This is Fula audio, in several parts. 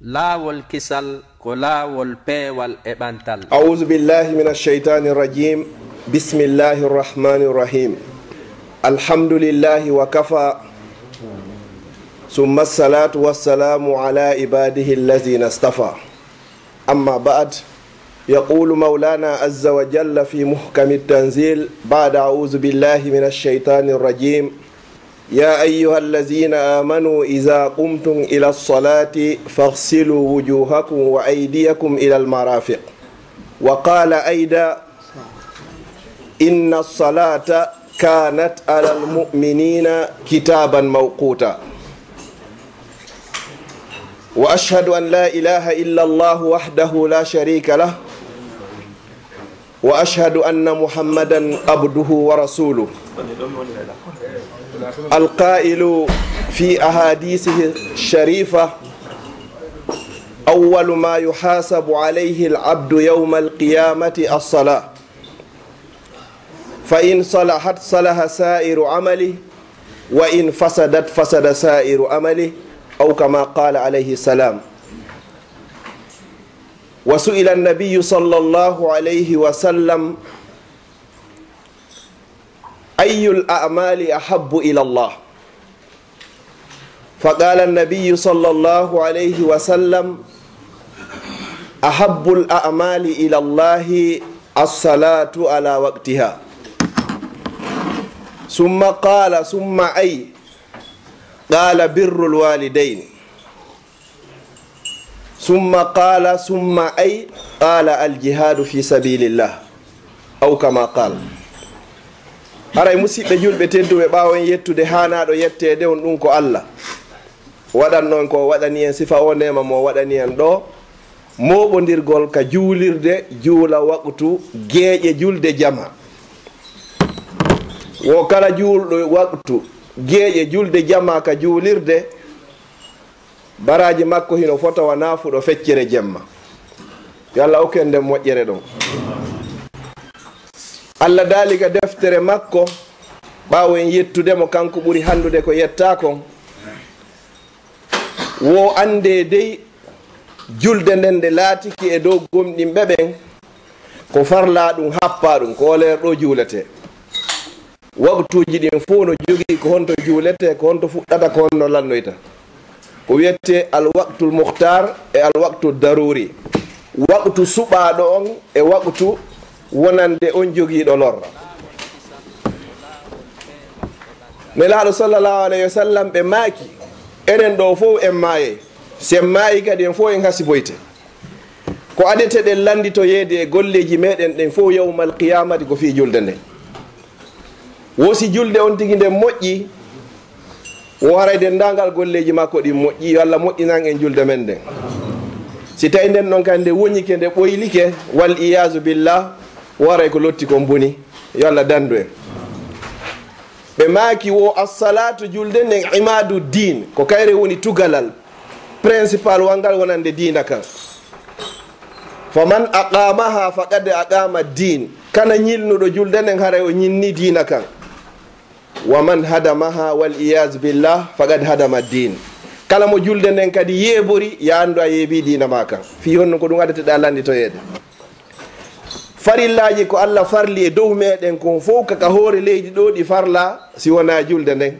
laawol kisal ko laawol peewal e ɓantal. Audu billahi min alcheitani irrajim bismillahi irrahmani irrahim alhamdulillahi wa kafa. Summa assalatu wassalamu ala ibadihi allazina stafa amma ba'd. يقول مولانا عز وجل في محكم التنزيل بعد أعوذ بالله من الشيطان الرجيم يا أيها الذين آمنوا إذا قمتم إلى الصلاة فاغسلوا وجوهكم وأيديكم إلى المرافق. وقال أيضا إن الصلاة كانت على المؤمنين كتابا موقوتا. وأشهد أن لا إله إلا الله وحده لا شريك له وأشهد أن محمدا عبده ورسوله القائل في أحاديثه الشريفة أول ما يحاسب عليه العبد يوم القيامة الصلاة فإن صلحت صلح سائر عمله وإن فسدت فسد سائر عمله أو كما قال عليه السلام وسئل النبي صلى الله عليه وسلم أي الأعمال أحب إلى الله فقال النبي صلى الله عليه وسلم أحب الأعمال إلى الله الصلاة على وقتها ثم قال ثم أي قال بر الوالدين summa qala summa ay qala aljihadu fi sabilillah. Aw kama qal haray musidɓe julɓe tedduɓe ɓawen yettude hanaɗo yettede on ɗum ko allah. Waɗan noon ko waɗani en sifa o ndema mo waɗani en ɗo. Moɓodirgol ka juulirde juula waqtu gueeƴe julde jama. Wo kala juulɗo waqtu gueeƴe julde jama ka juulirde baraji makko hino fota nafuɗo feccere jemma. Yo allah okken nden moƴƴere ɗon. Allah daaliga deftere makko ɓaawo en yettudemo kanko ɓuri handude ko yetta kon wo ande dey julde nden nde laatiki e dow gomɗinɓe ɓen ko farla ɗum happa ɗum ko leer ɗo juulete. Waktuji ɗin fo no jogii ko honto juulete ko honto fuɗɗata ko honno lannoyta. ko wiyete alwaqtul muhtar e alwaktu daruri. Waktu suɓaɗo on e waktu wonande on jogiiɗo lorra. Nelaaɗo sallllahu alayhi wa sallam ɓe maaki enen ɗo fof en maaye. Sen maayi kadi en fof en hasiboyte ko adete ɗen landi to yeede e golleji meɗen ɗen fof yawmal qiyamati ko fii julde nde. Wosi julde on tigi nden moƴƴi o waray dendagal golleji makko ɗi moƴƴi allah moƴƴinan en julde men nden si tawi nden ɗon kay nde woñike nde ɓoylike wal iyasu billah waray ko lotti kon boni yo allah dandu en. Ɓe maaki wo assalatu julde nden imadu din ko kayre woni tugalal principal walngal wonande dina kan. Faman aqamaha faqad aqama din kana ñilnuɗo julde nden haray o ñinni dina kan. wa man hadamaha wal iyas billah faqad hadama din kala mo julde nden kadi yeebori ya anndu a yeebi dina ma kan fi honno ko ɗum addateɗa landitoyeede farillaji ko allah farli e dow meɗen kon fof kaka hoore leydi ɗo ɗi farla si wona julde nden.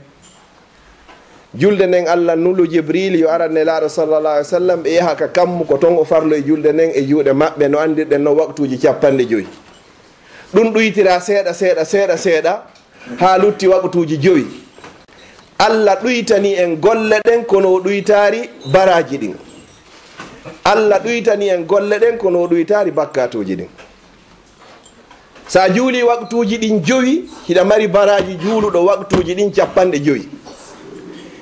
Julde nden allah nulu jibril yo aranne laaɗo sallallah alih w sallam ɓe yaha ka kammu ko ton o farlo e julde nden e juuɗe maɓɓe no andirɗen no waktuji capanɗe joyi. Ɗum ɗoytira seeɗa seeɗa seeɗa seeɗa. ha lutti waɓatuji joyi. Allah ɗuytani en golle ɗen kono o ɗuytari baraji ɗin. Allah ɗuytani en golle ɗen kono o ɗuytari bakkatuji ɗin. Sa juuli waktuji ɗin joyi hiɗa mari baraji juuluɗo waktuji ɗin capanɗe joyi.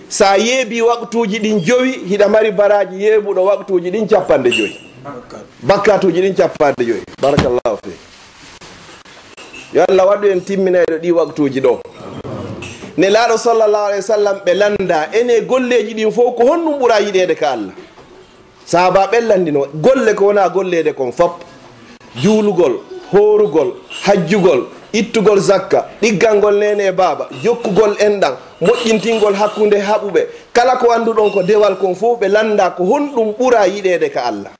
Sa yeebi waktuji ɗin joyi hiɗa mari baraji yeeɓuɗo waktuji ɗin capanɗe joyi. Bakkatuji ɗin capanɗe joyi. Barakallahu fik yo allah waɗu en timminayɗo ɗi waktuji ɗo. Ne laaɗo sallllahu alayhi wa sallam ɓe landa ene golleji ɗin fof ko honɗum ɓuura yiɗede ka allah. Sahaba ɓellandino golle ko wona gollede kon fop juulugol horugol hajjugol ittugol zakka ɗiggalngol nene e baaba jokkugol enɗan moƴƴintingol hakkunde haɓuɓe. Kala ko annduɗon ko dewal kon fof ɓe landa ko honɗum ɓura yiɗede ka allah.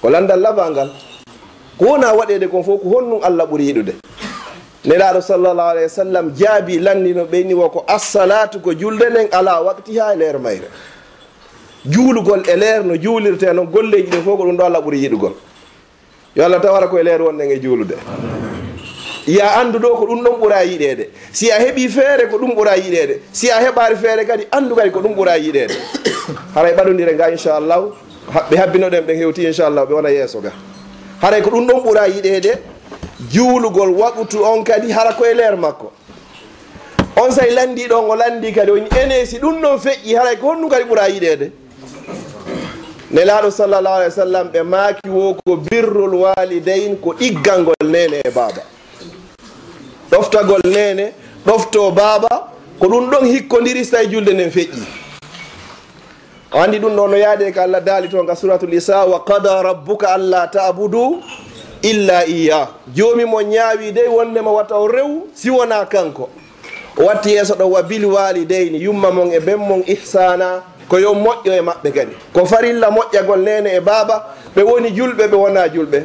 Ko landal labangal ko wona waɗede kon fof ko honɗum allah ɓuuri yiɗude. Nelaɗo sallllahu alayhi wa sallam jaabi landino ɓeyni wo ko assalatu ko julde nden ala wakti ha e leer mayre. Juulugol e leer no juulirte noon golleji ɗin fof ko ɗum ɗo allah ɓuuri yiɗugol. Yo allah tawara koye leer wonɗen e juulude. Ya anndu ɗo ko ɗum ɗon ɓura yiɗede si a heeɓi feere ko ɗum ɓura yiɗede si a heɓari feere kadi anndu kadi ko ɗum ɓura yiɗede haray ɓaɗodire nga inchallahu ɓe habbinoɗen ɓen hewti inchallahu ɓe wona yeeso ga. haray ko ɗum ɗon ɓura yiɗede juulugol waɓutu on kadi hara koye leer makko. On say landi ɗon o landi kadi on enesi ɗum ɗon feƴƴi haray ko honɗum kadi ɓura yiɗede. Nelaɗo sallllahu alih w sallam ɓe maaki wo ko birrul walidain ko ɗiggalngol nene e baaba. Ɗoftagol nene ɗofto baaba ko ɗum ɗon hikkodiri so tawi julde nden feƴƴi. andi ɗum ɗo no yaade ko allah daali toon ka suratul isa wa qada rabbuka alla tabudu illa iya. Joomi mo ñaawi dey wondema watta o rew siwona kanko. O watti yeeso ɗo wa bil walideyni yumma mon e ben mon ihsana ko yo moƴƴo e maɓɓe kadi. Ko farilla moƴƴagol nene e baaba ɓe woni julɓe ɓe wona julɓe.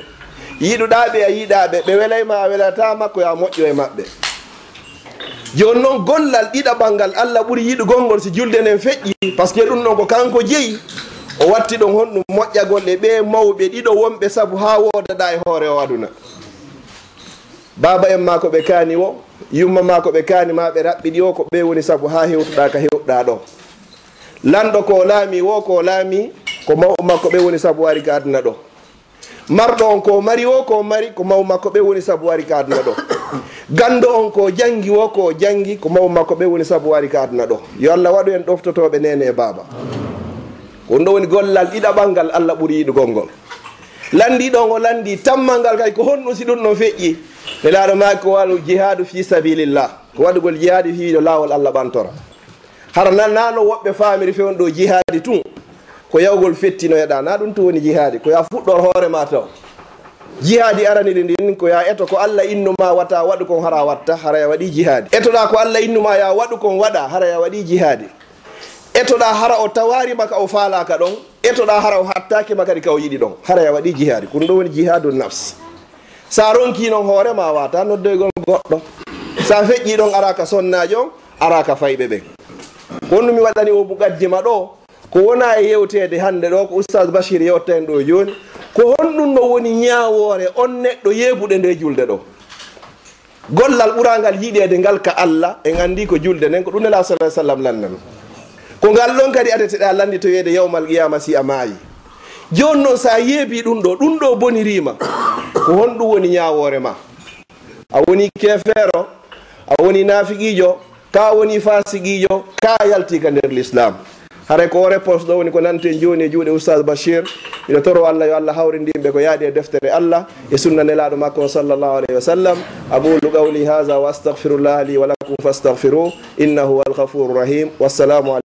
Yiɗuɗaɓe a yiɗaɓe ɓe welayma a welatama ko ya moƴƴo e maɓɓe. joni noon gollal ɗiɗaɓal ngal allah ɓuuri yiɗugol ngol si julde nden feƴƴi. Par ce que ɗum ɗon ko kanko jeeyi o watti ɗon honɗum moƴƴagol e ɓe mawɓe ɗiɗo wonɓe saabu ha wodaɗa e hoore o aduna. Baba en ma ko ɓe kaani o yumma ma ko ɓe kaani ma ɓe raɓɓiɗi o ko ɓe woni saabu ha hewtuɗa ka hewɗa ɗo. Lanɗo ko laami wo ko laami ko mawɓe makko ɓe woni saabu wari ka aduna ɗo. Marɗo on ko mari o ko mari ko maw makko ɓe woni saabu wari ka aduna ɗo. gando on ko jangi wo ko jangi ko mawo makko ɓe woni saabu wari ka aduna ɗo. Yo allah waɗu en ɗoftotoɓe nene e baaba. Ko ɗum ɗo woni gollal ɗiɗaɓal ngal allah ɓuuri yiɗugol ngol. Landi ɗon o landi tammal ngal kay ko honɗum si ɗum ɗon feƴƴi. Nelaɗo maki ko waɗu jihadu fi sabilillah. Ko waɗugol jihadi fiiɗo no lawol allah ɓantora. Hara nannano woɓɓe famiri fewn ɗo jihadi tun ko yawgol fettinoyeɗa na ɗum to woni jihadi ko ya fuɗɗor hoorema taw. jihadi araniɗe ndin ko ya eto ko allah innuma wata waɗu kon hara watta haraya waɗi jihadi. Etoɗa ko allah innuma ya waɗu kon waɗa haraya waɗi jihadi. Etoɗa hara o tawarima ka o faalaka ɗon etoɗa hara o hattakima kadi ka o yiɗi ɗon haraya waɗi jihadi. Ko ɗum ɗo woni jihadu nafs. Sa ronki noon hoorema wata noddoygol goɗɗo. Sa feƴƴi ɗon araka sonnajo araka fayɓe ɓen wonno mi waɗani o mugaddima ɗo ko wona e yewtede hande ɗo ko oustad bachir yewtta en ɗo joni ko honɗum no woni ñawore on neɗɗo yeebuɗe nde julde ɗo. Gollal ɓurangal yiɗede ngal ka allah en andi ko julde nden ko ɗum nela sa sallam lannan ko ngal ɗon kadi adeteɗa landi to wiyede yawmal qiyama si a maayi. Joni noon sa yeebi ɗum ɗo ɗum ɗo bonirima ko honɗum woni ñawore ma. A woni kefeero a woni nafiqijo ka woni fasiqijo ka yalti ka nder l'islam haray ko o réponse ɗo woni ko nante joni e juuɗe oustad bachir. Ina toro allah yo allah hawrindimɓe ko yaaɗi e deftere allah e sunna nelaɗo makko sallllahu alayhi wa sallam. Aqulu qawli haha wa astahfirullah li wa lakum fastahfiru innahu huwa alghafuru rahim. Wassalamu